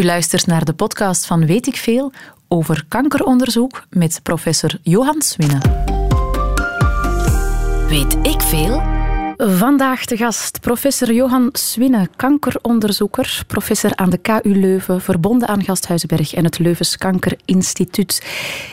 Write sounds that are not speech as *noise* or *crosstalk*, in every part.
U luistert naar de podcast van Weet ik Veel over kankeronderzoek met professor Johan Swinnen. Weet ik veel? Vandaag de gast professor Johan Swinne, kankeronderzoeker, professor aan de KU Leuven, verbonden aan Gasthuizenberg en het Leuvens Kankerinstituut.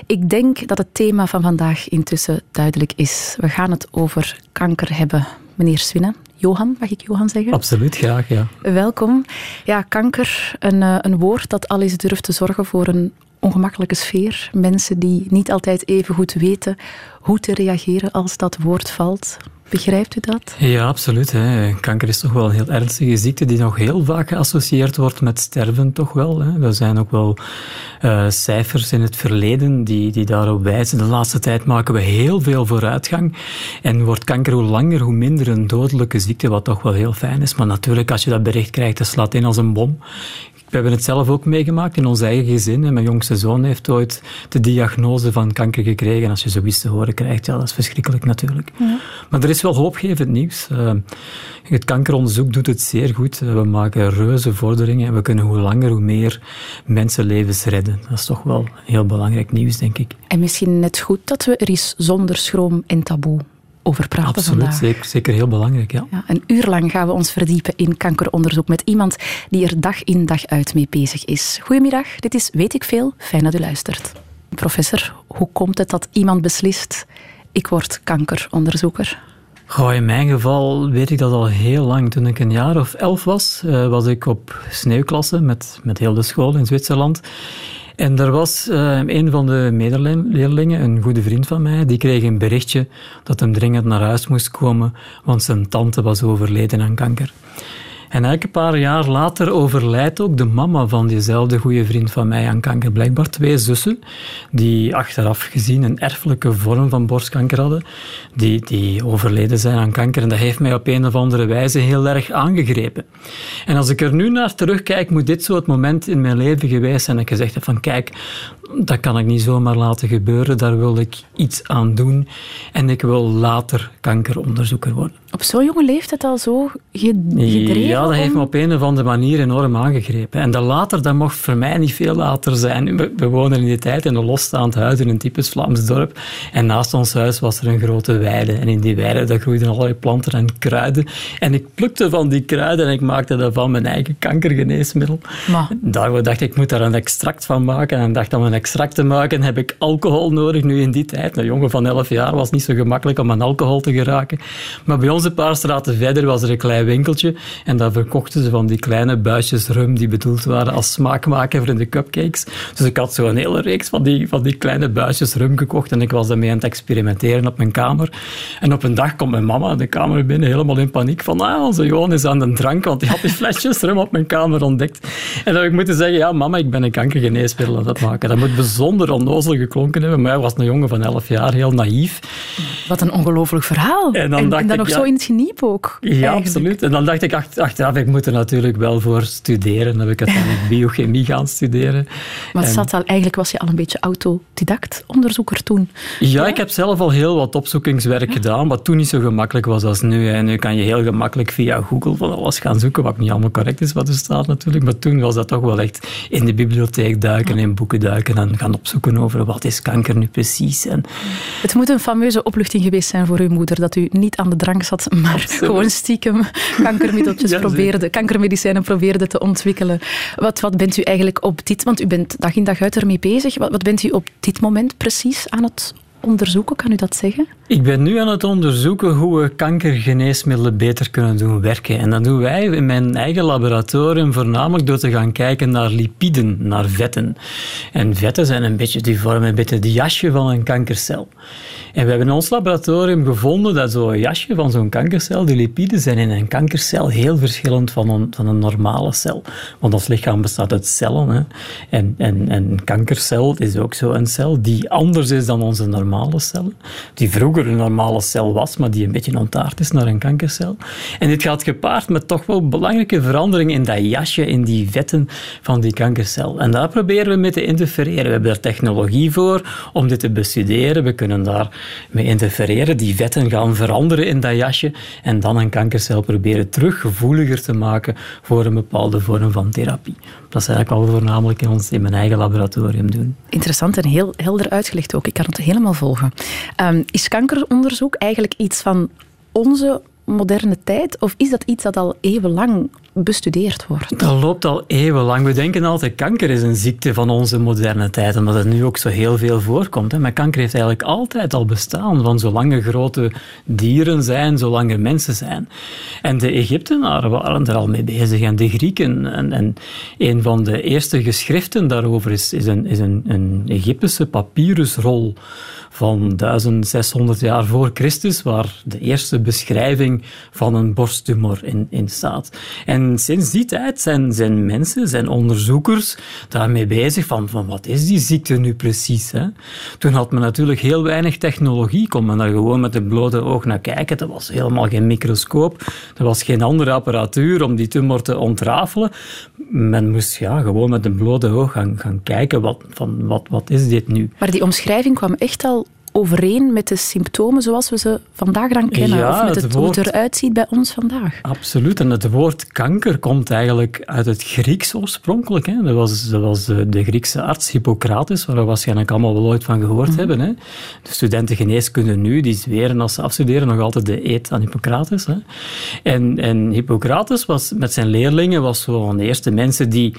Ik denk dat het thema van vandaag intussen duidelijk is. We gaan het over kanker hebben. Meneer Swinne, Johan, mag ik Johan zeggen? Absoluut, graag, ja. Welkom. Ja, kanker, een, eh, een woord dat al eens durft te zorgen voor een ongemakkelijke sfeer. Mensen die niet altijd even goed weten hoe te reageren als dat woord valt. Begrijpt u dat? Ja, absoluut. Kanker is toch wel een heel ernstige ziekte die nog heel vaak geassocieerd wordt met sterven, toch wel. Hè. Er zijn ook wel uh, cijfers in het verleden die, die daarop wijzen. De laatste tijd maken we heel veel vooruitgang en wordt kanker hoe langer hoe minder een dodelijke ziekte, wat toch wel heel fijn is. Maar natuurlijk, als je dat bericht krijgt, dat slaat in als een bom. We hebben het zelf ook meegemaakt in ons eigen gezin. mijn jongste zoon heeft ooit de diagnose van kanker gekregen. Als je zoiets te horen krijgt, ja, dat is verschrikkelijk natuurlijk. Ja. Maar er is wel hoopgevend nieuws. Uh, het kankeronderzoek doet het zeer goed. we maken reuze vorderingen en we kunnen hoe langer hoe meer mensenlevens redden. Dat is toch wel heel belangrijk nieuws, denk ik. En misschien net goed dat we er is zonder schroom en taboe over praten Absoluut, vandaag. Zeker, zeker heel belangrijk, ja. ja. Een uur lang gaan we ons verdiepen in kankeronderzoek met iemand die er dag in dag uit mee bezig is. Goedemiddag, dit is Weet ik Veel. Fijn dat u luistert. Professor, hoe komt het dat iemand beslist, ik word kankeronderzoeker? Goh, in mijn geval weet ik dat al heel lang. Toen ik een jaar of elf was, uh, was ik op sneeuwklasse met, met heel de school in Zwitserland. En er was uh, een van de medeleerlingen, een goede vriend van mij, die kreeg een berichtje dat hem dringend naar huis moest komen, want zijn tante was overleden aan kanker. En een paar jaar later overlijdt ook de mama van diezelfde goede vriend van mij aan kanker. Blijkbaar twee zussen, die achteraf gezien een erfelijke vorm van borstkanker hadden, die, die overleden zijn aan kanker. En dat heeft mij op een of andere wijze heel erg aangegrepen. En als ik er nu naar terugkijk, moet dit zo het moment in mijn leven geweest zijn dat ik gezegd heb van kijk, dat kan ik niet zomaar laten gebeuren, daar wil ik iets aan doen en ik wil later kankeronderzoeker worden. Op zo'n jonge leeftijd al zo gedreven? Ja, dat heeft me op een of andere manier enorm aangegrepen. En dat later, dat mocht voor mij niet veel later zijn. We, we woonden in die tijd in een losstaand huis in een typisch Vlaams dorp. En naast ons huis was er een grote weide. En in die weide daar groeiden allerlei planten en kruiden. En ik plukte van die kruiden en ik maakte daarvan mijn eigen kankergeneesmiddel. Maar. Daarvoor dacht ik, ik moet daar een extract van maken. En dacht, een extract te maken heb ik alcohol nodig. Nu in die tijd, een jongen van 11 jaar, was niet zo gemakkelijk om aan alcohol te geraken. Maar bij ons een paar straten verder was er een klein winkeltje. En daar verkochten ze van die kleine buisjes rum die bedoeld waren als smaakmaker voor in de cupcakes. Dus ik had zo een hele reeks van die, van die kleine buisjes rum gekocht en ik was daarmee aan het experimenteren op mijn kamer. En op een dag komt mijn mama de kamer binnen, helemaal in paniek, van ah, onze Johan is aan de drank, want die had die flesjes rum op mijn kamer ontdekt. En dan heb ik moeten zeggen, ja mama, ik ben een kankergeneesmiddel aan het maken. Bijzonder onnozel geklonken hebben, maar hij was een jongen van 11 jaar, heel naïef. Wat een ongelooflijk verhaal. En dan, en, dan nog zo in het geniep ook. Ja, absoluut. En dan dacht ik achteraf, ik moet er natuurlijk wel voor studeren. Dan heb ik uiteindelijk *laughs* biochemie gaan studeren. Maar zat al, eigenlijk was je al een beetje autodidact onderzoeker toen. Ja, ik heb zelf al heel wat opzoekingswerk gedaan, wat toen niet zo gemakkelijk was als nu. En nu kan je heel gemakkelijk via Google van alles gaan zoeken, wat niet allemaal correct is wat er staat natuurlijk. Maar toen was dat toch wel echt in de bibliotheek duiken, in boeken duiken en gaan opzoeken over wat is kanker nu precies. En... Het moet een fameuze opluchting geweest zijn voor uw moeder, dat u niet aan de drank zat, maar gewoon stiekem kankermiddeltjes *laughs* probeerde, kankermedicijnen probeerde te ontwikkelen. Wat, wat bent u eigenlijk op dit, want u bent dag in dag uit ermee bezig, wat, wat bent u op dit moment precies aan het onderzoeken, kan u dat zeggen? Ik ben nu aan het onderzoeken hoe we kankergeneesmiddelen beter kunnen doen werken. En dat doen wij in mijn eigen laboratorium voornamelijk door te gaan kijken naar lipiden, naar vetten. En vetten zijn een beetje, die vormen een beetje het jasje van een kankercel. En we hebben in ons laboratorium gevonden dat zo'n jasje van zo'n kankercel, die lipiden, zijn in een kankercel heel verschillend van een, van een normale cel. Want ons lichaam bestaat uit cellen. Hè. En, en, en kankercel is ook zo'n cel die anders is dan onze normale normale cellen, die vroeger een normale cel was, maar die een beetje ontaard is naar een kankercel. En dit gaat gepaard met toch wel belangrijke veranderingen in dat jasje, in die vetten van die kankercel. En daar proberen we mee te interfereren. We hebben daar technologie voor om dit te bestuderen. We kunnen daar mee interfereren. Die vetten gaan veranderen in dat jasje en dan een kankercel proberen terug gevoeliger te maken voor een bepaalde vorm van therapie. Dat is eigenlijk al voornamelijk in, ons, in mijn eigen laboratorium doen. Interessant en heel helder uitgelegd ook. Ik kan het helemaal Um, is kankeronderzoek eigenlijk iets van onze moderne tijd? Of is dat iets dat al eeuwenlang bestudeerd wordt? Dat loopt al eeuwenlang. We denken altijd kanker is een ziekte van onze moderne tijd, omdat het nu ook zo heel veel voorkomt. Maar kanker heeft eigenlijk altijd al bestaan, van zolang er grote dieren zijn, zolang er mensen zijn. En de Egyptenaren waren er al mee bezig en de Grieken. En, en een van de eerste geschriften daarover is, is, een, is een Egyptische papyrusrol van 1600 jaar voor Christus, waar de eerste beschrijving van een borsttumor in, in staat. En sinds die tijd zijn, zijn mensen, zijn onderzoekers daarmee bezig van, van wat is die ziekte nu precies? Hè? Toen had men natuurlijk heel weinig technologie, kon men daar gewoon met het blote oog naar kijken. Er was helemaal geen microscoop, er was geen andere apparatuur om die tumor te ontrafelen. Men moest ja, gewoon met een blote oog gaan, gaan kijken wat, van wat, wat is dit nu. Maar die omschrijving kwam echt al overeen met de symptomen zoals we ze vandaag dan kennen? Ja, of met het, het woord... hoe het eruit ziet bij ons vandaag? Absoluut. En het woord kanker komt eigenlijk uit het Grieks oorspronkelijk. Hè. Dat, was, dat was de Griekse arts Hippocrates, waar we waarschijnlijk allemaal wel ooit van gehoord mhm. hebben. Hè. De studenten geneeskunde nu, die zweren als ze afstuderen nog altijd de eet aan Hippocrates. Hè. En, en Hippocrates was met zijn leerlingen was zo van de eerste mensen die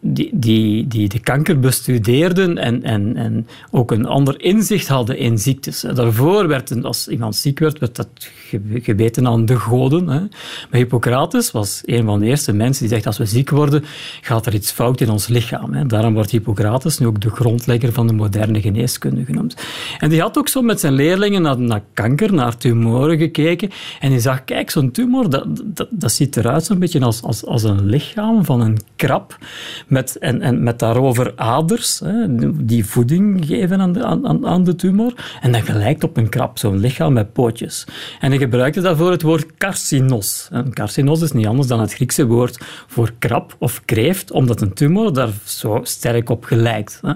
die, die, die de kanker bestudeerden en, en, en ook een ander inzicht hadden in ziektes. Daarvoor werd, als iemand ziek werd, werd dat geweten aan de goden. Hè. Maar Hippocrates was een van de eerste mensen die zegt, als we ziek worden, gaat er iets fout in ons lichaam. Hè. Daarom wordt Hippocrates nu ook de grondlegger van de moderne geneeskunde genoemd. En die had ook zo met zijn leerlingen naar, naar kanker, naar tumoren gekeken. En die zag, kijk, zo'n tumor, dat, dat, dat ziet eruit zo'n beetje als, als, als een lichaam van een krab met, en, en met daarover aders hè, die voeding geven aan de, aan, aan de tumor. En dat gelijkt op een krab, zo'n lichaam met pootjes. En hij gebruikte daarvoor het woord carcinos. En carcinos is niet anders dan het Griekse woord voor krab of kreeft, omdat een tumor daar zo sterk op gelijkt. Hè.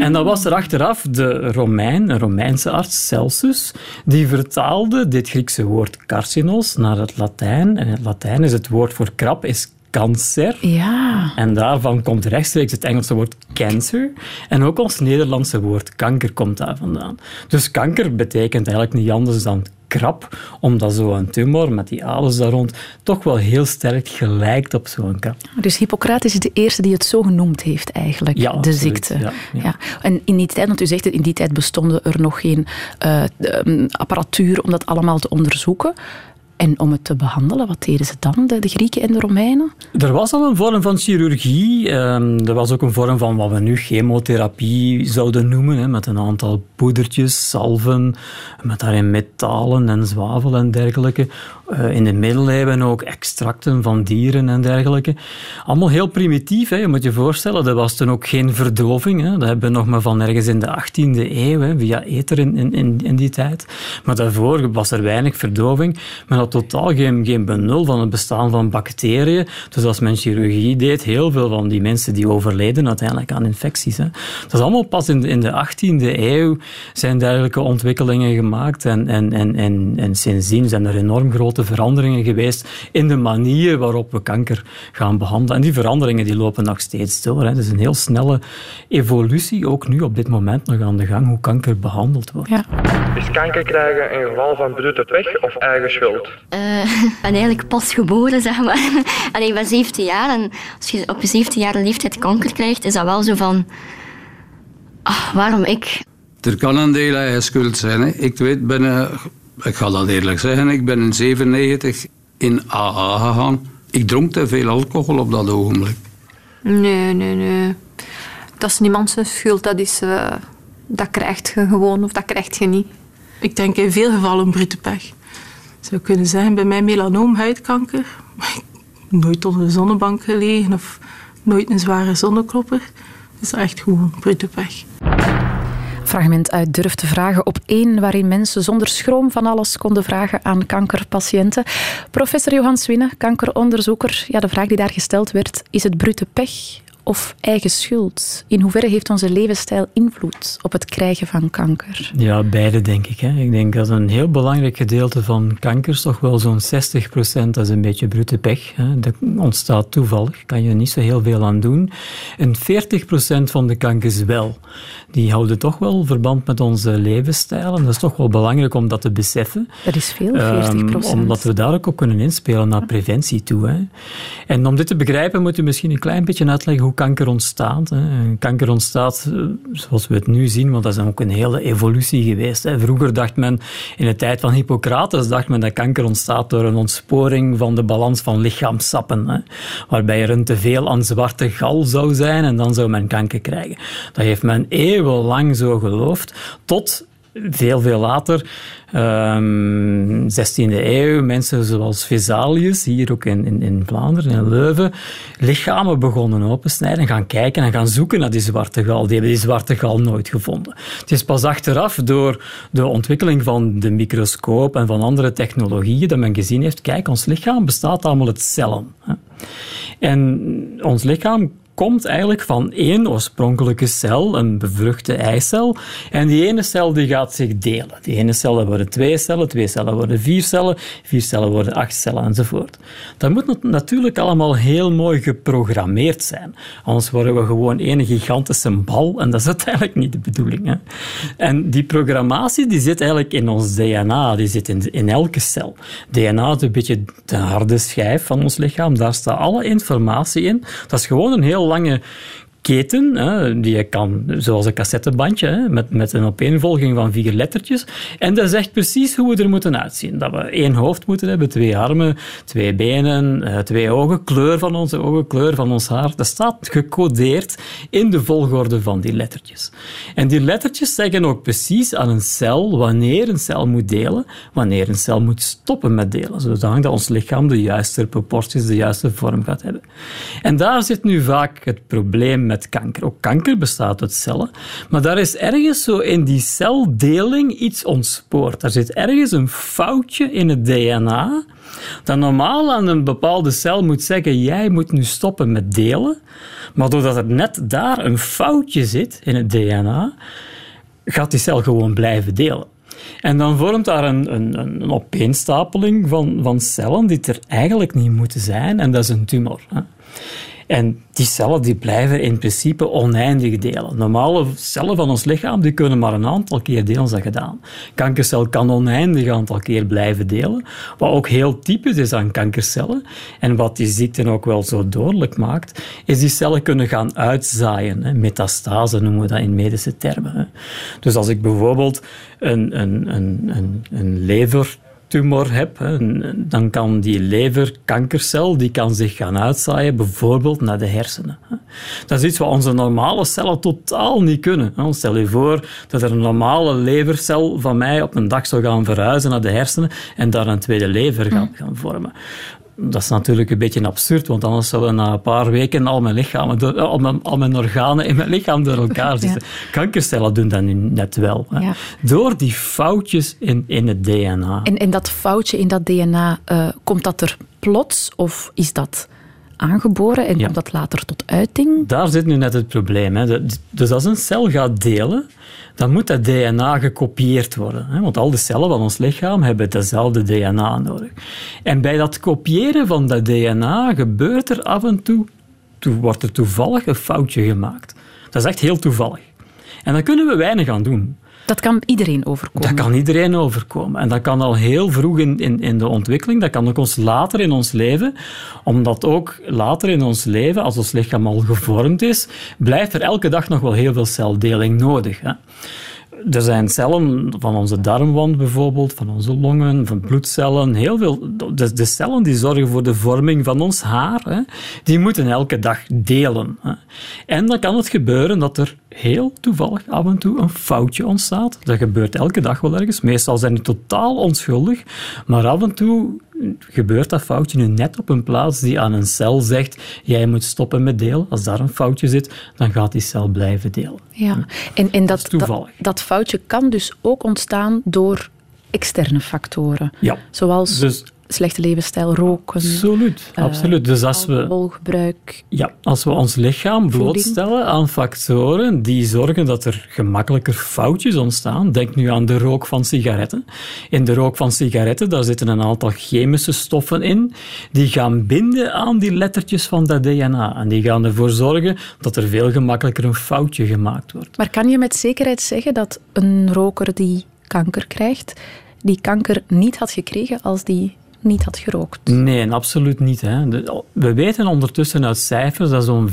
En dan was er achteraf de Romein, een Romeinse arts, Celsus, die vertaalde dit Griekse woord carcinos naar het Latijn. En het Latijn is het woord voor krab, is cancer. Ja. En daarvan komt rechtstreeks het Engelse woord cancer. En ook ons Nederlandse woord kanker komt daar vandaan. Dus kanker betekent eigenlijk niet anders dan krap, omdat zo'n tumor met die aders daar rond toch wel heel sterk gelijkt op zo'n krap. Dus Hippocrates is de eerste die het zo genoemd heeft eigenlijk, ja, de ziekte. Ja, ja. En in die tijd, want u zegt in die tijd bestonden er nog geen uh, apparatuur om dat allemaal te onderzoeken. En om het te behandelen, wat deden ze dan, de, Grieken en de Romeinen? Er was al een vorm van chirurgie. Um, er was ook een vorm van wat we nu chemotherapie zouden noemen, met een aantal poedertjes, salven, met daarin metalen en zwavel en dergelijke. Uh, in de middeleeuwen ook extracten van dieren en dergelijke. Allemaal heel primitief, hè. je moet je voorstellen. Er was toen ook geen verdoving. Hè. Dat hebben we nog maar van ergens in de 18e eeuw, hè, via ether in, in, in die tijd. Maar daarvoor was er weinig verdoving. Men totaal geen, geen benul van het bestaan van bacteriën. Dus als men chirurgie deed, heel veel van die mensen die overleden uiteindelijk aan infecties. Hè. Dat is allemaal pas in de, in de 18e eeuw zijn dergelijke ontwikkelingen gemaakt. En, en, en, en, en sindsdien zijn er enorm grote veranderingen geweest in de manier waarop we kanker gaan behandelen. En die veranderingen die lopen nog steeds door. Hè. Het is een heel snelle evolutie, ook nu op dit moment nog aan de gang, hoe kanker behandeld wordt. Ja. Is kanker krijgen een geval van bloed weg of eigen schuld? Uh, ik ben eigenlijk pas geboren, zeg maar. *laughs* Allee, ik ben 17 jaar en als je op je 17 jaar leeftijd kanker krijgt, is dat wel zo van... Ah, waarom ik? Er kan een deel eigen schuld zijn. Hè. Ik weet, ben, ik ga dat eerlijk zeggen, ik ben in 97 in AA gegaan. Ik dronk te veel alcohol op dat ogenblik. Nee, nee, nee. Dat is niemand zijn schuld. Dat, is, uh, dat krijgt je gewoon of dat krijgt je niet. Ik denk in veel gevallen brute pech zou kunnen zeggen, bij mij melanoom, huidkanker. nooit onder de zonnebank gelegen of nooit een zware zonneklopper. Het is echt gewoon brute pech. fragment uit Durf te vragen op één, waarin mensen zonder schroom van alles konden vragen aan kankerpatiënten. Professor Johan Swinne, kankeronderzoeker. Ja, de vraag die daar gesteld werd, is het brute pech of eigen schuld? In hoeverre heeft onze levensstijl invloed op het krijgen van kanker? Ja, beide denk ik. Hè. Ik denk dat een heel belangrijk gedeelte van kankers, toch wel zo'n 60 procent, dat is een beetje brute pech. Hè. Dat ontstaat toevallig, kan je niet zo heel veel aan doen. En 40 procent van de kankers wel. Die houden toch wel verband met onze levensstijl. En dat is toch wel belangrijk om dat te beseffen. Dat is veel, 40 procent. Um, omdat we daar ook op kunnen inspelen naar preventie toe. Hè. En om dit te begrijpen, moet je misschien een klein beetje uitleggen hoe kanker ontstaat. Hè. Kanker ontstaat eh, zoals we het nu zien, want dat is ook een hele evolutie geweest. Hè. Vroeger dacht men, in de tijd van Hippocrates, dacht men dat kanker ontstaat door een ontsporing van de balans van lichaamsappen. Hè. Waarbij er een teveel aan zwarte gal zou zijn en dan zou men kanker krijgen. Dat heeft men eeuwenlang zo geloofd, tot veel, veel later, um, 16e eeuw, mensen zoals Vesalius, hier ook in, in, in Vlaanderen, in Leuven, lichamen begonnen opensnijden en gaan kijken en gaan zoeken naar die zwarte gal. Die hebben die zwarte gal nooit gevonden. Het is pas achteraf, door de ontwikkeling van de microscoop en van andere technologieën, dat men gezien heeft, kijk, ons lichaam bestaat allemaal uit cellen. En ons lichaam komt eigenlijk van één oorspronkelijke cel, een bevruchte eicel. En die ene cel die gaat zich delen. Die ene cel worden twee cellen, twee cellen worden vier cellen, vier cellen worden acht cellen enzovoort. Dat moet natuurlijk allemaal heel mooi geprogrammeerd zijn. Anders worden we gewoon één gigantische bal en dat is uiteindelijk *laughs* niet de bedoeling. Hè? En die programmatie die zit eigenlijk in ons DNA, die zit in, in elke cel. DNA is een beetje de harde schijf van ons lichaam, daar staat alle informatie in. Dat is gewoon een heel lange keten, hè, die je kan, zoals een cassettebandje, hè, met, met een opeenvolging van vier lettertjes. En dat zegt precies hoe we er moeten uitzien. Dat we één hoofd moeten hebben, twee armen, twee benen, eh, twee ogen, kleur van onze ogen, kleur van ons haar. Dat staat gecodeerd in de volgorde van die lettertjes. En die lettertjes zeggen ook precies aan een cel wanneer een cel moet delen, wanneer een cel moet stoppen met delen, zodat ons lichaam de juiste proporties, de juiste vorm gaat hebben. En daar zit nu vaak het probleem kanker. Ook kanker bestaat uit cellen. Maar daar is ergens zo in die celdeling iets ontspoord. Daar zit ergens een foutje in het DNA dat normaal aan een bepaalde cel moet zeggen jij moet nu stoppen met delen. Maar doordat er net daar een foutje zit in het DNA, gaat die cel gewoon blijven delen. En dan vormt daar een, een, een opeenstapeling van, van cellen die er eigenlijk niet moeten zijn, en dat is een tumor. Hè. En die cellen die blijven in principe oneindig delen. Normale cellen van ons lichaam die kunnen maar een aantal keer delen, dat gedaan. Kankercel kan oneindig aantal keer blijven delen, wat ook heel typisch is aan kankercellen. En wat die ziekte ook wel zo dodelijk maakt, is die cellen kunnen gaan uitzaaien. Metastase noemen we dat in medische termen. Dus als ik bijvoorbeeld een, een, een, een, een lever tumor heb, dan kan die leverkankercel die kan zich gaan uitzaaien, bijvoorbeeld naar de hersenen. Dat is iets wat onze normale cellen totaal niet kunnen. Stel je voor dat er een normale levercel van mij op een dag zou gaan verhuizen naar de hersenen en daar een tweede lever gaan, mm. gaan vormen dat is natuurlijk een beetje absurd, want anders zouden na een paar weken al mijn, lichamen, al mijn, al mijn organen in mijn lichaam door elkaar *laughs* zitten. Kankercellen doen dat nu net wel. Ja. Door die foutjes in, in het DNA. En, en dat foutje in dat DNA, uh, komt dat er plots of is dat aangeboren en komt dat later tot uiting? Daar zit nu net het probleem. Hè. Dus als een cel gaat delen, dan moet dat DNA gekopieerd worden. Hè? Want al de cellen van ons lichaam hebben hetzelfde DNA nodig. En bij dat kopiëren van dat DNA gebeurt er af en toe, wordt er toevallig een foutje gemaakt. Dat is echt heel toevallig. En daar kunnen we weinig aan doen. Dat kan iedereen overkomen. Dat kan iedereen overkomen. En dat kan al heel vroeg in, in, de ontwikkeling, dat kan ook ons later in ons leven, omdat ook later in ons leven, als ons lichaam al gevormd is, blijft er elke dag nog wel heel veel celdeling nodig. Hè er zijn cellen van onze darmwand bijvoorbeeld, van onze longen, van bloedcellen, heel veel. De, cellen die zorgen voor de vorming van ons haar, die moeten elke dag delen. Hè. En dan kan het gebeuren dat er heel toevallig af en toe een foutje ontstaat. Dat gebeurt elke dag wel ergens. Meestal zijn die totaal onschuldig, maar af en toe gebeurt dat foutje nu net op een plaats die aan een cel zegt, jij moet stoppen met delen. Als daar een foutje zit, dan gaat die cel blijven delen. Ja, en, en dat, dat, dat, dat foutje kan dus ook ontstaan door externe factoren. Ja. Zoals dus slechte levensstijl, roken. Absoluut, uh, absoluut. Dus als we. Ja, als we ons lichaam blootstellen aan factoren die zorgen dat er gemakkelijker foutjes ontstaan. Denk nu aan de rook van sigaretten. In de rook van sigaretten daar zitten een aantal chemische stoffen in die gaan binden aan die lettertjes van dat DNA. En die gaan ervoor zorgen dat er veel gemakkelijker een foutje gemaakt wordt. Maar kan je met zekerheid zeggen dat een roker die kanker krijgt, die kanker niet had gekregen als die niet had gerookt? Nee, absoluut niet. Hè. We weten ondertussen uit cijfers dat zo'n 85%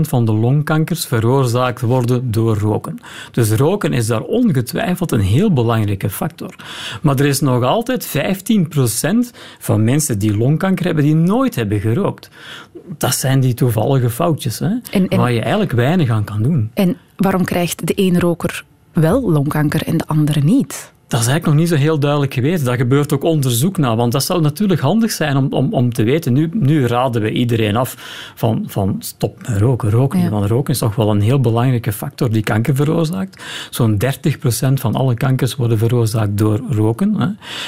van de longkankers veroorzaakt worden door roken. Dus roken is daar ongetwijfeld een heel belangrijke factor. Maar er is nog altijd 15% van mensen die longkanker hebben die nooit hebben gerookt. Dat zijn die toevallige foutjes, hè, en, en, waar je eigenlijk weinig aan kan doen. En waarom krijgt de ene roker wel longkanker en de andere niet? Dat is eigenlijk nog niet zo heel duidelijk geweest. Daar gebeurt ook onderzoek naar, want dat zou natuurlijk handig zijn om, om, om te weten. Nu, nu raden we iedereen af van, van stop met roken. Roken, ja. want roken is toch wel een heel belangrijke factor die kanker veroorzaakt. Zo'n 30% van alle kankers worden veroorzaakt door roken. Hè.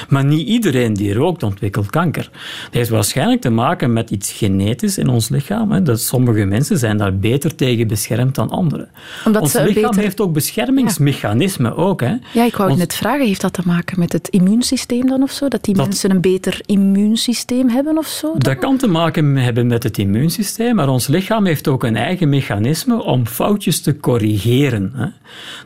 Maar niet iedereen die rookt ontwikkelt kanker. Dat heeft waarschijnlijk te maken met iets genetisch in ons lichaam. Hè. Dat sommige mensen zijn daar beter tegen beschermd dan anderen. Omdat ons lichaam beter... heeft ook beschermingsmechanismen. Ja. Ook, hè. Ja, ik wou net vragen heeft dat te maken met het immuunsysteem dan of zo? Dat die mensen een beter immuunsysteem hebben of zo? Dan? Dat kan te maken hebben met het immuunsysteem, maar ons lichaam heeft ook een eigen mechanisme om foutjes te corrigeren. Hè.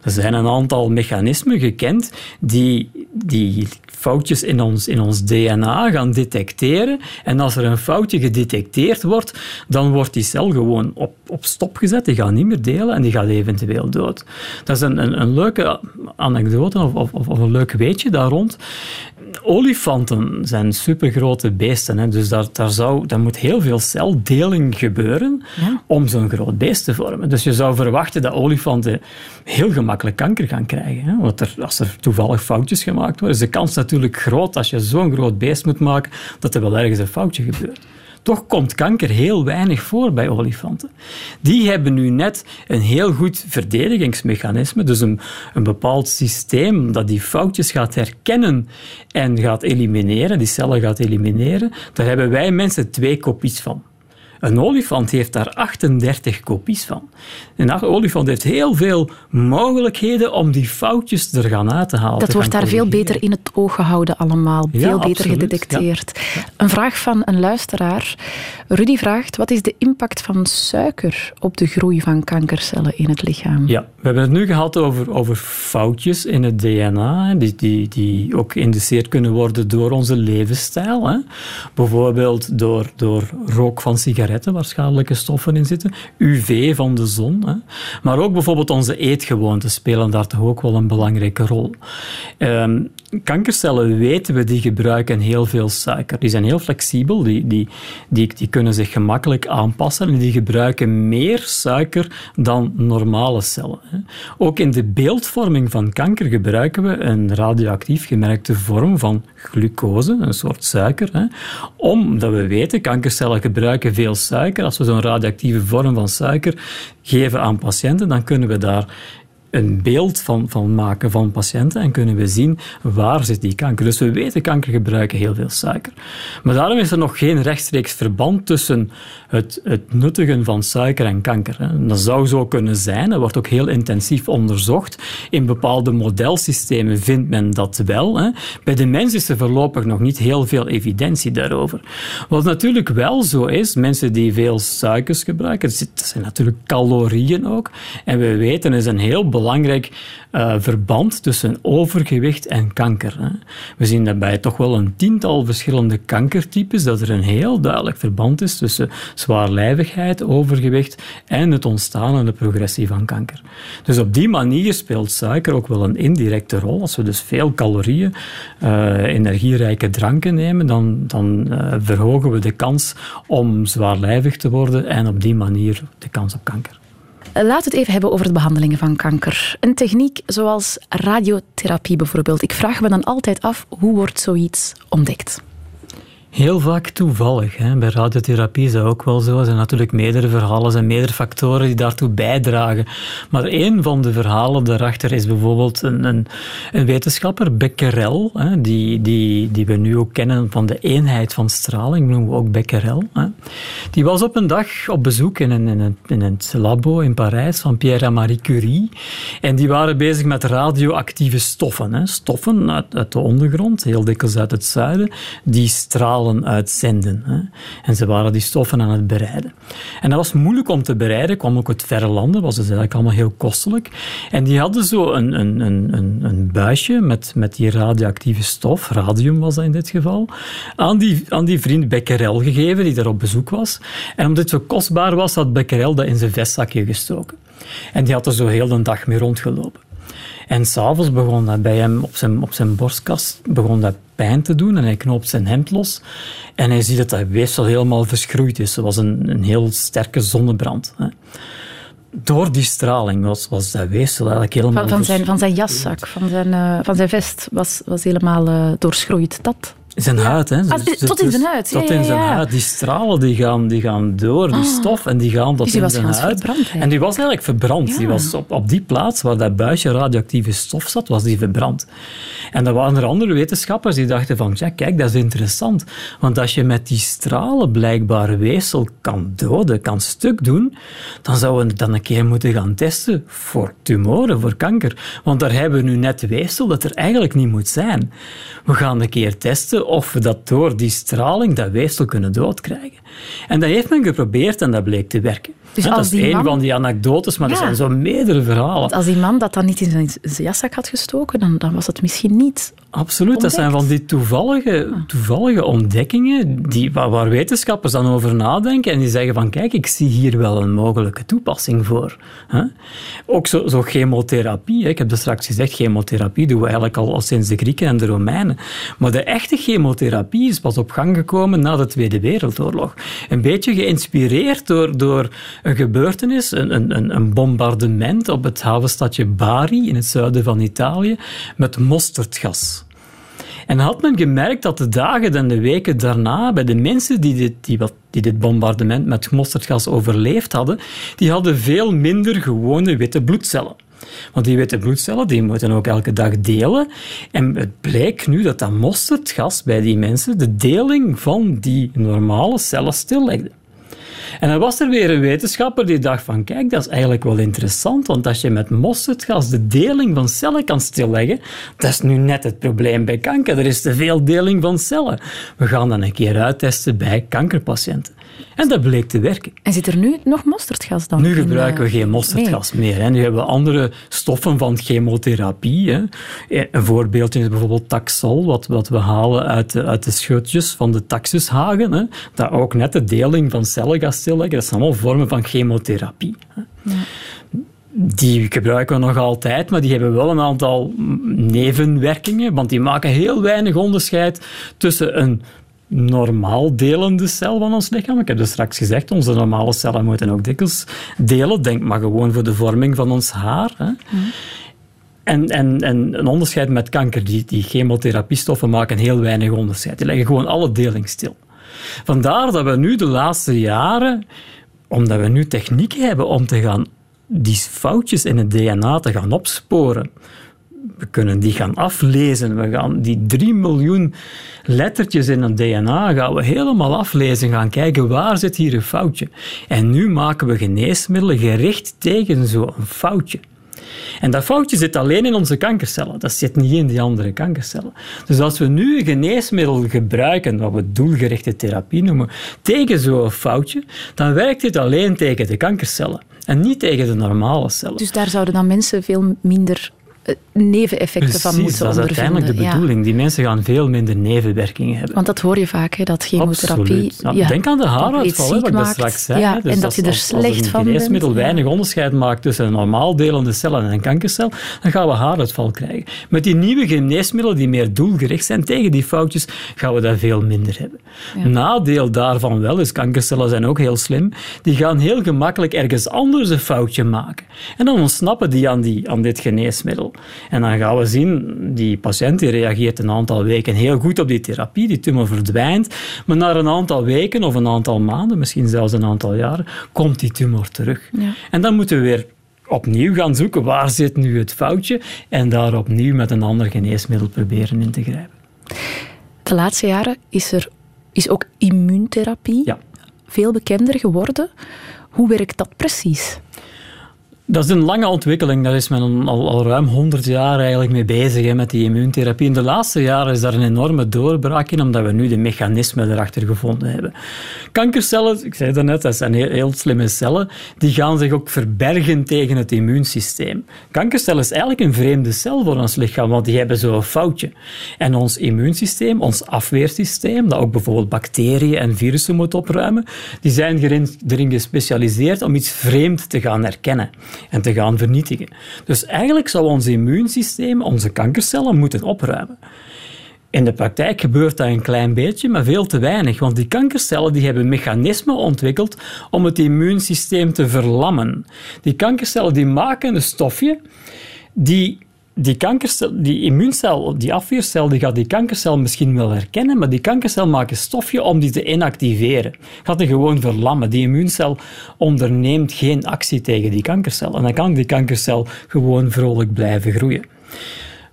Er zijn een aantal mechanismen gekend die, die foutjes in ons, in ons DNA gaan detecteren. En als er een foutje gedetecteerd wordt, dan wordt die cel gewoon op, op stop gezet. Die gaat niet meer delen en die gaat eventueel dood. Dat is een, een, een leuke anekdote of, of, of een leuk weetje daar rond olifanten zijn supergrote beesten. Hè, dus daar, daar, zou, daar moet heel veel celdeling gebeuren om zo'n groot beest te vormen. Dus je zou verwachten dat olifanten heel gemakkelijk kanker gaan krijgen. Hè, want er, als er toevallig foutjes gemaakt worden, is de kans natuurlijk groot als je zo'n groot beest moet maken, dat er wel ergens een foutje gebeurt. Toch komt kanker heel weinig voor bij olifanten. Die hebben nu net een heel goed verdedigingsmechanisme, dus een, een bepaald systeem dat die foutjes gaat herkennen en gaat elimineren, die cellen gaat elimineren. Daar hebben wij mensen twee kopies van. Een olifant heeft daar 38 kopies van. Een olifant heeft heel veel mogelijkheden om die foutjes er gaan uit te halen. Dat wordt daar veel beter in het oog gehouden allemaal. Veel beter gedetecteerd. Een vraag van een luisteraar. Rudy vraagt, wat is de impact van suiker op de groei van kankercellen in het lichaam? Ja, we hebben het nu gehad over, over foutjes in het DNA, die, die, die ook geïndiceerd kunnen worden door onze levensstijl. Hè. Bijvoorbeeld door, door rook van sigaretten waar schadelijke stoffen in zitten, UV van de zon. Hè. Maar ook bijvoorbeeld onze eetgewoonten spelen daar toch ook wel een belangrijke rol. Ehm, kankercellen weten we, die gebruiken heel veel suiker. Die zijn heel flexibel, die, die, die, die kunnen zich gemakkelijk aanpassen en die gebruiken meer suiker dan normale cellen. Ook in de beeldvorming van kanker gebruiken we een radioactief gemerkte vorm van glucose, een soort suiker. Omdat we weten, kankercellen gebruiken veel suiker. Als we zo'n radioactieve vorm van suiker geven aan patiënten, dan kunnen we daar een beeld van, van maken van patiënten en kunnen we zien waar zit die kanker. Dus we weten, kanker gebruiken heel veel suiker. Maar daarom is er nog geen rechtstreeks verband tussen het, het nuttigen van suiker en kanker. Dat zou zo kunnen zijn, dat wordt ook heel intensief onderzocht. In bepaalde modelsystemen vindt men dat wel. Hè. Bij de mens is er voorlopig nog niet heel veel evidentie daarover. Wat natuurlijk wel zo is, mensen die veel suikers gebruiken, dat zijn natuurlijk calorieën ook. En we weten, is een heel belangrijk uh, verband tussen overgewicht en kanker. Hè. We zien daarbij toch wel een tiental verschillende kankertypes, dat er een heel duidelijk verband is tussen zwaarlijvigheid, overgewicht en het ontstaan en de progressie van kanker. Dus op die manier speelt suiker ook wel een indirecte rol. Als we dus veel calorieën, uh, energierijke dranken nemen, dan, dan uh, verhogen we de kans om zwaarlijvig te worden en op die manier de kans op kanker. Laten we het even hebben over de behandelingen van kanker. Een techniek zoals radiotherapie bijvoorbeeld. Ik vraag me dan altijd af, hoe wordt zoiets ontdekt? Heel vaak toevallig. Hè. Bij radiotherapie is dat ook wel zo. Er zijn natuurlijk meerdere verhalen en meerdere factoren die daartoe bijdragen. Maar een van de verhalen daarachter is bijvoorbeeld een, een, een wetenschapper, Becquerel, hè, die, die, die we nu ook kennen van de eenheid van straling, noemen we ook Becquerel. Hè. Die was op een dag op bezoek in, een, in, een, in het labo in Parijs van Pierre Marie Curie. En die waren bezig met radioactieve stoffen. Hè. Stoffen uit, uit de ondergrond, heel dikwijls uit het zuiden, die stralen uitzenden. Hè. En ze waren die stoffen aan het bereiden. En dat was moeilijk om te bereiden, kwam ook uit verre landen, was dus eigenlijk allemaal heel kostelijk. En die hadden zo een, een, een, een buisje met, met die radioactieve stof, radium was dat in dit geval, aan die, aan die vriend Becquerel gegeven, die daar op bezoek was. En omdat het zo kostbaar was, had Becquerel dat in zijn vestzakje gestoken. En die had er zo heel de dag mee rondgelopen. En s'avonds begon dat bij hem op zijn, op zijn borstkast begon dat pijn te doen en hij knoopt zijn hemd los. En hij ziet dat dat weefsel helemaal verschroeid is. Het was een, een heel sterke zonnebrand. Hè. Door die straling was, was dat weefsel eigenlijk helemaal... Van, van, zijn, van zijn jaszak, van zijn, uh, van zijn vest, was, was helemaal uh, doorschroeid. Dat zijn huid, hè. Ah, Dus- tot in zijn huid, Tot in zijn huid. Die stralen die gaan, die gaan door, die stof, en die gaan tot Dus die in zijn huid. verbrand, en die was eigenlijk verbrand. Die was op, op die plaats waar dat buisje radioactieve stof zat, was die verbrand. En dan waren er andere wetenschappers die dachten van, ja, kijk, dat is interessant. Want als je met die stralen blijkbaar weefsel kan doden, kan stuk doen, dan zouden we dan een keer moeten gaan testen voor tumoren, voor kanker. Want daar hebben we nu net weefsel dat er eigenlijk niet moet zijn. We gaan een keer testen of we dat door die straling, dat weefsel, kunnen doodkrijgen. En dat heeft men geprobeerd en dat bleek te werken. Dus dat is één man- van die anekdotes, maar er zijn zo meerdere verhalen. Want als die man dat dan niet in zijn, zijn jaszak had gestoken, dan, dan was het misschien niet... Absoluut, dat zijn van die toevallige, toevallige ontdekkingen die, waar, waar wetenschappers dan over nadenken en die zeggen van kijk, ik zie hier wel een mogelijke toepassing voor. Hè? Ook zo, zo chemotherapie, hè. ik heb dat straks gezegd, chemotherapie doen we eigenlijk al, al sinds de Grieken en de Romeinen. Maar de echte chemotherapie is pas op gang gekomen na de Tweede Wereldoorlog. Een beetje geïnspireerd door, door een gebeurtenis, een, een, een- een bombardement op het havenstadje Bari in het zuiden van Italië met mosterdgas. En had men gemerkt dat de dagen en de weken daarna, bij de mensen die dit, die, die dit bombardement met mosterdgas overleefd hadden, die hadden veel minder gewone witte bloedcellen. Want die witte bloedcellen die moeten ook elke dag delen. En het bleek nu dat dat mosterdgas bij die mensen de deling van die normale cellen stillegde. En dan was er weer een wetenschapper die dacht van kijk, dat is eigenlijk wel interessant, want als je met mosterdgas de deling van cellen kan stilleggen, dat is nu net het probleem bij kanker. Er is te veel deling van cellen. We gaan dat een keer uittesten bij kankerpatiënten. En dat bleek te werken. En zit er nu nog mosterdgas dan? Nu gebruiken we eh, geen mosterdgas meer. Hè. Nu hebben we andere stoffen van chemotherapie. Hè. Een voorbeeldje is bijvoorbeeld taxol, wat, wat we halen uit de, uit de schutjes van de taxushagen. Hè. Dat ook net de deling van cellen gaat stilleggen. Dat zijn allemaal vormen van chemotherapie. Hè. Die gebruiken we nog altijd, maar die hebben wel een aantal nevenwerkingen, want die maken heel weinig onderscheid tussen een normaal delende cel van ons lichaam. Ik heb dus straks gezegd, onze normale cellen moeten ook dikwijls delen. Denk maar gewoon voor de vorming van ons haar. Hè. En, en, en een onderscheid met kanker. Die, die chemotherapiestoffen maken heel weinig onderscheid. Die leggen gewoon alle deling stil. Vandaar dat we nu de laatste jaren, omdat we nu technieken hebben om te gaan die foutjes in het DNA te gaan opsporen, we kunnen die gaan aflezen. We gaan die 3 miljoen lettertjes in het DNA gaan we helemaal aflezen. Gaan kijken waar zit hier een foutje. En nu maken we geneesmiddelen gericht tegen zo'n foutje. En dat foutje zit alleen in onze kankercellen. Dat zit niet in die andere kankercellen. Dus als we nu een geneesmiddel gebruiken, wat we doelgerichte therapie noemen, tegen zo'n foutje, dan werkt dit alleen tegen de kankercellen en niet tegen de normale cellen. Dus daar zouden dan mensen veel minder neveneffecten van moeten dat is uiteindelijk de Ja. bedoeling. Die mensen gaan veel minder nevenwerkingen hebben. Want dat hoor je vaak, hè, dat chemotherapie... Absoluut. Ja, ja, denk aan de haaruitval, hè, wat ik straks zei. Ja. Dus en dat als- je er als- slecht Als van een geneesmiddel bent. weinig onderscheid maakt tussen een normaal delende cel en een kankercel, dan gaan we haaruitval krijgen. Met die nieuwe geneesmiddelen die meer doelgericht zijn tegen die foutjes, gaan we dat veel minder hebben. Nadeel daarvan wel is, kankercellen zijn ook heel slim, die gaan heel gemakkelijk ergens anders een foutje maken. En dan ontsnappen die aan, die, aan dit geneesmiddel. En dan gaan we zien, die patiënt die reageert een aantal weken heel goed op die therapie, die tumor verdwijnt, maar na een aantal weken of een aantal maanden, misschien zelfs een aantal jaren, komt die tumor terug. Ja. En dan moeten we weer opnieuw gaan zoeken waar zit nu het foutje en daar opnieuw met een ander geneesmiddel proberen in te grijpen. De laatste jaren is er is ook immuuntherapie ja. veel bekender geworden. Hoe werkt dat precies? Dat is een lange ontwikkeling. Daar is men al, al ruim 100 jaar eigenlijk mee bezig hè, met die immuuntherapie. In de laatste jaren is daar een enorme doorbraak in, omdat we nu de mechanismen erachter gevonden hebben. Kankercellen, ik zei het net, dat zijn heel, heel, slimme cellen, die gaan zich ook verbergen tegen het immuunsysteem. Kankercellen is eigenlijk een vreemde cel voor ons lichaam, want die hebben zo'n foutje. En ons immuunsysteem, ons afweersysteem, dat ook bijvoorbeeld bacteriën en virussen moet opruimen, die zijn erin gespecialiseerd om iets vreemd te gaan herkennen en te gaan vernietigen. Dus eigenlijk zou ons immuunsysteem onze kankercellen moeten opruimen. In de praktijk gebeurt dat een klein beetje, maar veel te weinig, want die kankercellen die hebben mechanismen ontwikkeld om het immuunsysteem te verlammen. Die kankercellen die maken een stofje die die kankercel, die immuuncel, die afweercel, die gaat die kankercel misschien wel herkennen, maar die kankercel maakt een stofje om die te inactiveren. Gaat die gewoon verlammen. Die immuuncel onderneemt geen actie tegen die kankercel. En dan kan die kankercel gewoon vrolijk blijven groeien.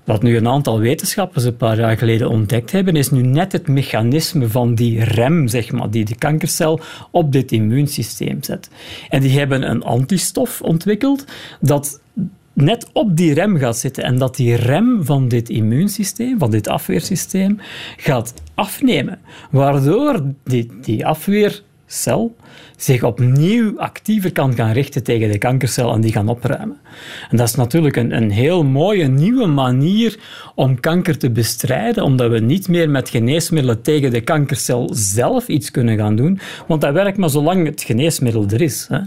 Wat nu een aantal wetenschappers een paar jaar geleden ontdekt hebben, is nu net het mechanisme van die rem, zeg maar, die de kankercel op dit immuunsysteem zet. En die hebben een antistof ontwikkeld dat net op die rem gaat zitten en dat die rem van dit immuunsysteem, van dit afweersysteem, gaat afnemen. Waardoor die, die afweercel zich opnieuw actiever kan gaan richten tegen de kankercel en die gaan opruimen. En dat is natuurlijk een, een heel mooie nieuwe manier om kanker te bestrijden, omdat we niet meer met geneesmiddelen tegen de kankercel zelf iets kunnen gaan doen, want dat werkt maar zolang het geneesmiddel er is. Hè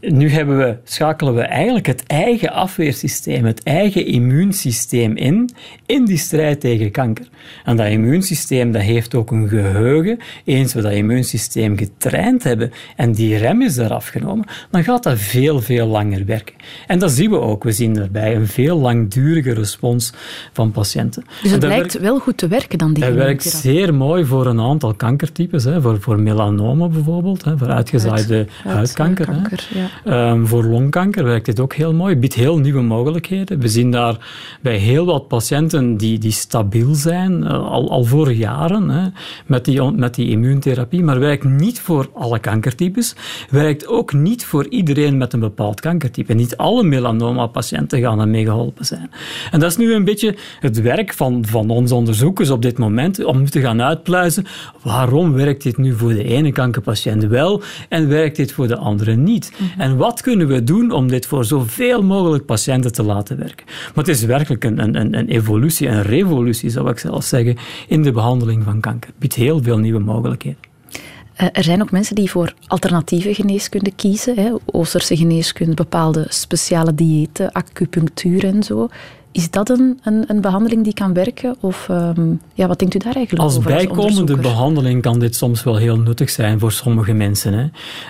nu hebben we, schakelen we eigenlijk het eigen afweersysteem, het eigen immuunsysteem in, in die strijd tegen kanker. En dat immuunsysteem dat heeft ook een geheugen. Eens we dat immuunsysteem getraind hebben en die rem is eraf genomen, dan gaat dat veel, veel langer werken. En dat zien we ook. We zien daarbij een veel langdurige respons van patiënten. Dus het lijkt wel goed te werken dan die Dat werkt zeer mooi voor een aantal kankertypes. Hè. Voor, voor melanoma bijvoorbeeld, hè. voor uitgezaaide huidkanker. huidkanker ja. Ehm, voor longkanker werkt dit ook heel mooi. Biedt heel nieuwe mogelijkheden. We zien daar bij heel wat patiënten die, die stabiel zijn, eh, al, al voor jaren, hè, met, die, met die immuuntherapie, maar werkt niet voor alle kankertypes. Werkt ook niet voor iedereen met een bepaald kankertype. Niet alle melanoma-patiënten gaan ermee geholpen zijn. En dat is nu een beetje het werk van, van onze onderzoekers op dit moment, om te gaan uitpluizen waarom werkt dit nu voor de ene kankerpatiënt wel en werkt dit voor de andere niet. Mhm. En wat kunnen we doen om dit voor zoveel mogelijk patiënten te laten werken? Maar het is werkelijk een, een, een evolutie, een revolutie zou ik zelfs zeggen, in de behandeling van kanker. Het biedt heel veel nieuwe mogelijkheden. Eh, er zijn ook mensen die voor alternatieve geneeskunde kiezen. Hè. Oosterse geneeskunde, bepaalde speciale diëten, acupunctuur en zo. Is dat een, een, een, behandeling die kan werken? Of um, ja, wat denkt u daar eigenlijk als over? Als bijkomende behandeling kan dit soms wel heel nuttig zijn voor sommige mensen. Hè.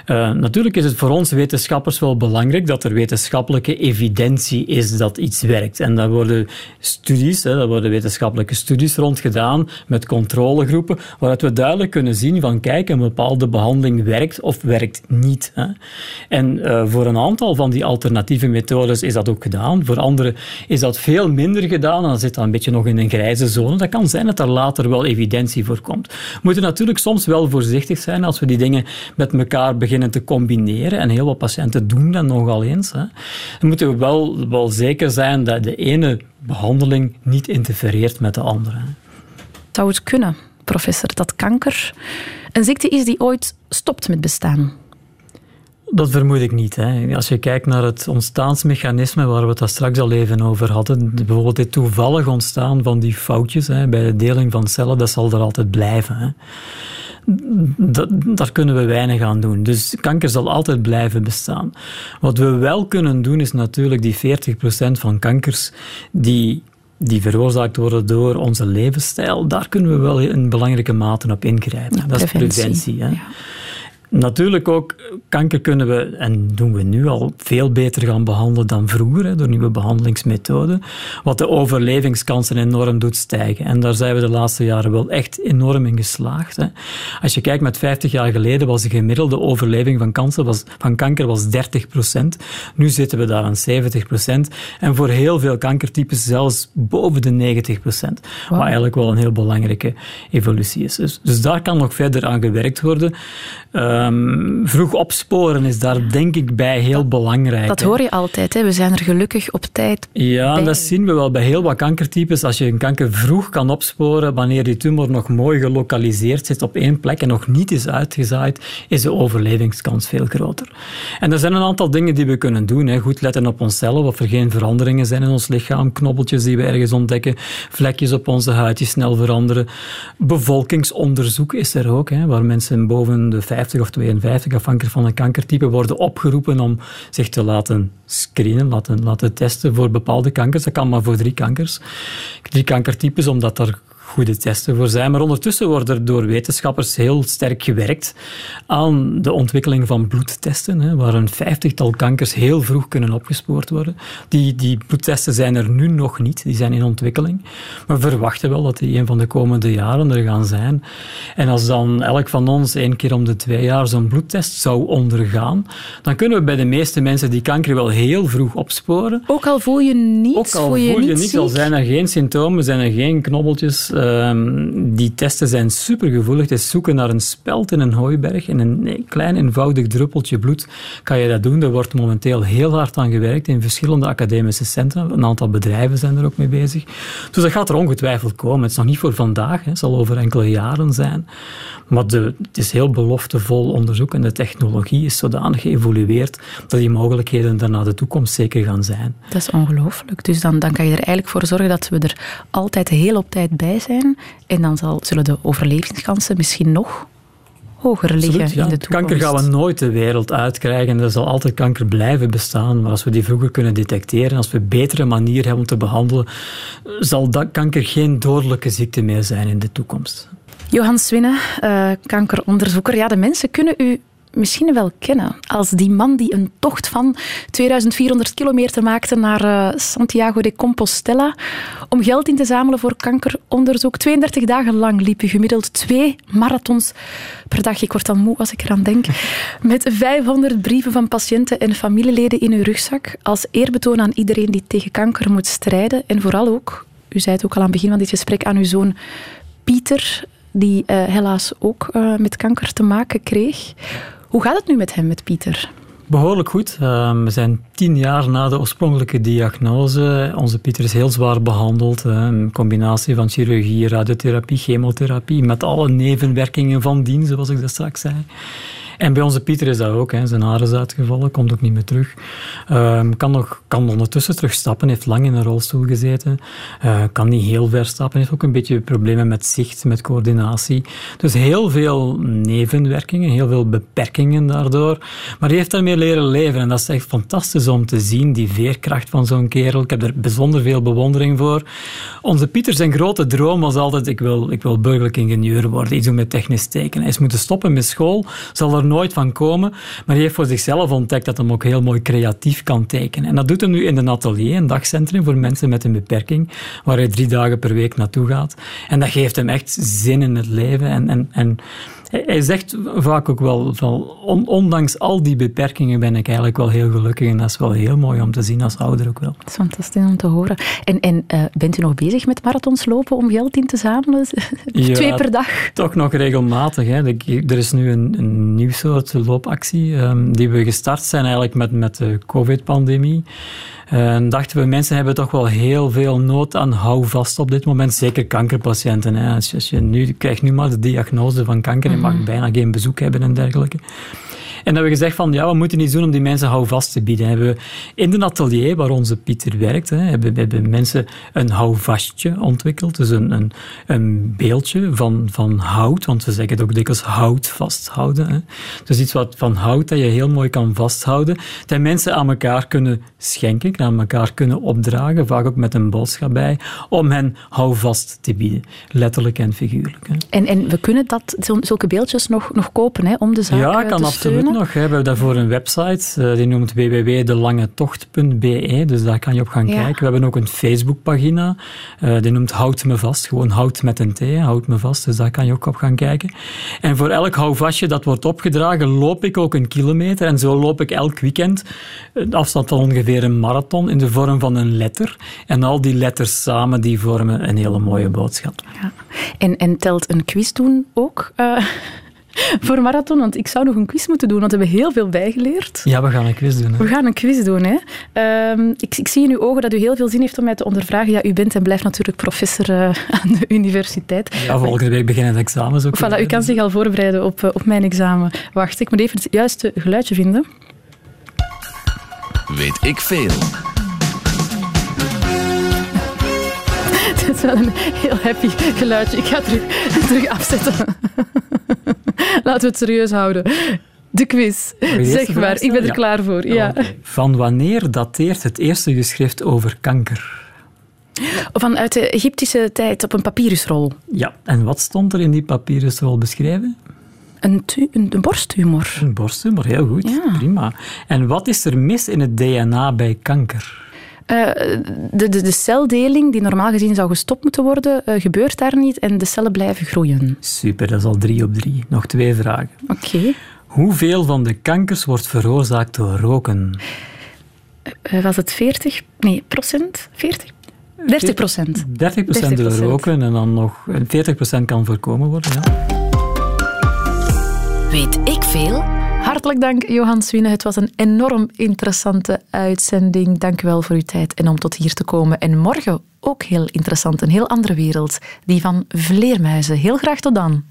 Uh, natuurlijk is het voor ons wetenschappers wel belangrijk dat er wetenschappelijke evidentie is dat iets werkt. En daar worden studies, hè, daar worden wetenschappelijke studies rond gedaan met controlegroepen, waaruit we duidelijk kunnen zien van kijk, een bepaalde behandeling werkt of werkt niet. Hè. En uh, voor een aantal van die alternatieve methodes is dat ook gedaan. Voor andere is dat veel minder gedaan dan zit dat een beetje nog in een grijze zone. Dat kan zijn dat er later wel evidentie voor komt. We moeten natuurlijk soms wel voorzichtig zijn als we die dingen met elkaar beginnen te combineren. En heel wat patiënten doen dat nogal eens. Hè. Dan moeten we wel, wel zeker zijn dat de ene behandeling niet interfereert met de andere. Zou het kunnen, professor, dat kanker een ziekte is die ooit stopt met bestaan? Dat vermoed ik niet. Hè. Als je kijkt naar het ontstaansmechanisme waar we het daar straks al even over hadden, bijvoorbeeld het toevallig ontstaan van die foutjes hè, bij de deling van cellen, dat zal er altijd blijven. Hè. Dat, daar kunnen we weinig aan doen. Dus kanker zal altijd blijven bestaan. Wat we wel kunnen doen, is natuurlijk die 40% van kankers die die veroorzaakt worden door onze levensstijl, daar kunnen we wel in belangrijke mate op ingrijpen. dat is preventie. Hè. Ja. Natuurlijk ook, kanker kunnen we, en doen we nu al, veel beter gaan behandelen dan vroeger, hè, door nieuwe behandelingsmethoden, wat de overlevingskansen enorm doet stijgen. En daar zijn we de laatste jaren wel echt enorm in geslaagd. Hè. Als je kijkt, met 50 jaar geleden was de gemiddelde overleving van, kanker was, van kanker was 30% Nu zitten we daar aan 70% En voor heel veel kankertypes zelfs boven de 90 procent. Wat eigenlijk wel een heel belangrijke evolutie is. Dus, dus daar kan nog verder aan gewerkt worden. Um, vroeg opsporen is daar denk ik bij heel belangrijk. Dat hoor je altijd, hè? we zijn er gelukkig op tijd. Ja, bij. dat zien we wel bij heel wat kankertypes. Als je een kanker vroeg kan opsporen, wanneer die tumor nog mooi gelokaliseerd zit op één plek en nog niet is uitgezaaid, is de overlevingskans veel groter. En er zijn een aantal dingen die we kunnen doen. Hè. Goed letten op onszelf, of er geen veranderingen zijn in ons lichaam, knobbeltjes die we ergens ontdekken, vlekjes op onze huid die snel veranderen. Bevolkingsonderzoek is er ook, hè, waar mensen boven de 50 of 52, afhankelijk van een kankertype, worden opgeroepen om zich te laten screenen, laten, laten testen voor bepaalde kankers. Dat kan maar voor drie kankers. Drie kankertypes, omdat er goede testen voor zijn. Maar ondertussen wordt er door wetenschappers heel sterk gewerkt aan de ontwikkeling van bloedtesten, hè, waar een vijftigtal kankers heel vroeg kunnen opgespoord worden. Die, die bloedtesten zijn er nu nog niet, die zijn in ontwikkeling. Maar we verwachten wel dat die een van de komende jaren er gaan zijn. En als dan elk van ons één keer om de twee jaar zo'n bloedtest zou ondergaan, dan kunnen we bij de meeste mensen die kanker wel heel vroeg opsporen. Ook al voel je niets, Ook al voel je, voel je niets, al zijn er geen symptomen, zijn er geen knobbeltjes, Ehm, die testen zijn supergevoelig. Het is zoeken naar een speld in een hooiberg en een klein eenvoudig druppeltje bloed kan je dat doen. Er wordt momenteel heel hard aan gewerkt in verschillende academische centra. Een aantal bedrijven zijn er ook mee bezig. Dus dat gaat er ongetwijfeld komen. Het is nog niet voor vandaag, het zal over enkele jaren zijn. Maar de, het is heel beloftevol onderzoek en de technologie is zodanig geëvolueerd dat die mogelijkheden daar naar de toekomst zeker gaan zijn. Dat is ongelooflijk. Dus dan, dan kan je er eigenlijk voor zorgen dat we er altijd heel op tijd bij zijn. En dan zal, zullen de overlevingskansen misschien nog hoger liggen in de toekomst. Kanker gaan we nooit de wereld uitkrijgen. Er zal altijd kanker blijven bestaan. Maar als we die vroeger kunnen detecteren, als we een betere manier hebben om te behandelen, zal dat kanker geen dodelijke ziekte meer zijn in de toekomst. Johan Swinne, uh, kankeronderzoeker. Ja, de mensen kunnen u misschien wel kennen als die man die een tocht van 2400 kilometer maakte naar uh, Santiago de Compostela om geld in te zamelen voor kankeronderzoek. 32 dagen lang liep u gemiddeld twee marathons per dag. Ik word dan moe als ik eraan denk. *laughs* Met 500 brieven van patiënten en familieleden in uw rugzak als eerbetoon aan iedereen die tegen kanker moet strijden. En vooral ook, u zei het ook al aan het begin van dit gesprek, aan uw zoon Pieter die uh, helaas ook uh, met kanker te maken kreeg. Hoe gaat het nu met hem, met Pieter? Behoorlijk goed. Uh, we zijn tien jaar na de oorspronkelijke diagnose. Onze Pieter is heel zwaar behandeld. Een combinatie van chirurgie, radiotherapie, chemotherapie, met alle nevenwerkingen van dien, zoals ik dat straks zei. En bij onze Pieter is dat ook. Hè. Zijn haar is uitgevallen, komt ook niet meer terug. Um, kan, nog, kan ondertussen terugstappen, heeft lang in een rolstoel gezeten. Uh, kan niet heel ver stappen, heeft ook een beetje problemen met zicht, met coördinatie. Dus heel veel nevenwerkingen, heel veel beperkingen daardoor. Maar die heeft daarmee leren leven en dat is echt fantastisch om te zien, die veerkracht van zo'n kerel. Ik heb er bijzonder veel bewondering voor. Onze Pieter, zijn grote droom was altijd, ik wil, ik wil burgerlijk ingenieur worden, iets doen met technisch tekenen. Hij is moeten stoppen met school, zal er nooit van komen. Maar hij heeft voor zichzelf ontdekt dat hij ook heel mooi creatief kan tekenen. En dat doet hij nu in een atelier, een dagcentrum voor mensen met een beperking, waar hij drie dagen per week naartoe gaat. En dat geeft hem echt zin in het leven. En, en, en hij zegt vaak ook wel, van, ondanks al die beperkingen ben ik eigenlijk wel heel gelukkig. En dat is wel heel mooi om te zien als ouder ook wel. Dat is fantastisch om te horen. En, en uh, bent u nog bezig met marathons lopen om geld in te zamelen? *laughs* Twee per dag? Toch nog regelmatig. Hè. Er is nu een, een nieuw soort loopactie um, die we gestart zijn eigenlijk met, met de COVID-pandemie. En dachten we, mensen hebben toch wel heel veel nood aan houvast op dit moment. Zeker kankerpatiënten. Hè. Als, je, als je nu krijgt nu maar de diagnose van kanker, je mag mhm. bijna geen bezoek hebben en dergelijke. En hebben we gezegd van, ja, we moeten iets doen om die mensen houvast te bieden. Hebben we in de atelier waar onze Pieter werkt, hè, hebben, hebben mensen een houvastje ontwikkeld. Dus een, een, een beeldje van, van hout, want we zeggen het ook dikwijls hout vasthouden. Hè. Dus iets wat van hout dat je heel mooi kan vasthouden. Dat mensen aan elkaar kunnen schenken, aan elkaar kunnen opdragen, vaak ook met een boodschap bij, om hen houvast te bieden. Letterlijk en figuurlijk. Hè. En, en we kunnen dat, zulke beeldjes nog, nog kopen hè, om de zaak ja, te kan nog. Hè. We hebben daarvoor een website, uh, die noemt www.delangetocht.be, dus daar kan je op gaan kijken. We hebben ook een Facebookpagina, uh, die noemt Houd me vast, gewoon houd met een T, houd me vast, dus daar kan je ook op gaan kijken. En voor elk houvastje dat wordt opgedragen, loop ik ook een kilometer en zo loop ik elk weekend een afstand van ongeveer een marathon in de vorm van een letter. En al die letters samen, die vormen een hele mooie boodschap. Ja. En, en telt een quiz doen ook? Uh, *laughs* voor marathon, want ik zou nog een quiz moeten doen, want we hebben heel veel bijgeleerd. Ja, we gaan een quiz doen. Hè? We gaan een quiz doen. Hè. Uh, ik, ik, zie in uw ogen dat u heel veel zin heeft om mij te ondervragen. Ja, u bent en blijft natuurlijk professor uh, *laughs* aan de universiteit. Ja, volgende week beginnen de examens ook. Voilà, u kan zich al voorbereiden op, op mijn examen. Wacht, ik moet even het juiste geluidje vinden. Weet ik veel. *laughs* Het is wel een heel happy geluidje. Ik ga terug, terug afzetten. *laughs* Laten we het serieus houden. De quiz. Zeg maar, ik ben er klaar voor. Ja. Van wanneer dateert het eerste geschrift over kanker? Vanuit de Egyptische tijd op een papyrusrol. Ja, en wat stond er in die papyrusrol beschreven? Een, een, een, borsttumor. Een borsttumor, heel goed. Ja. Prima. En wat is er mis in het DNA bij kanker? Uh, de, de, de, celdeling die normaal gezien zou gestopt moeten worden, uh, gebeurt daar niet en de cellen blijven groeien. Super, dat is al drie op drie. Nog twee vragen. Oké. Okay. Hoeveel van de kankers wordt veroorzaakt door roken? Uh, was het 40? Nee, procent? 40? 30 procent. 30 procent door roken en dan nog 40 procent kan voorkomen worden, ja. Weet ik veel? Hartelijk dank, Johan Swine. Het was een enorm interessante uitzending. Dank u wel voor uw tijd en om tot hier te komen. En morgen ook heel interessant, een heel andere wereld. Die van vleermuizen. Heel graag tot dan.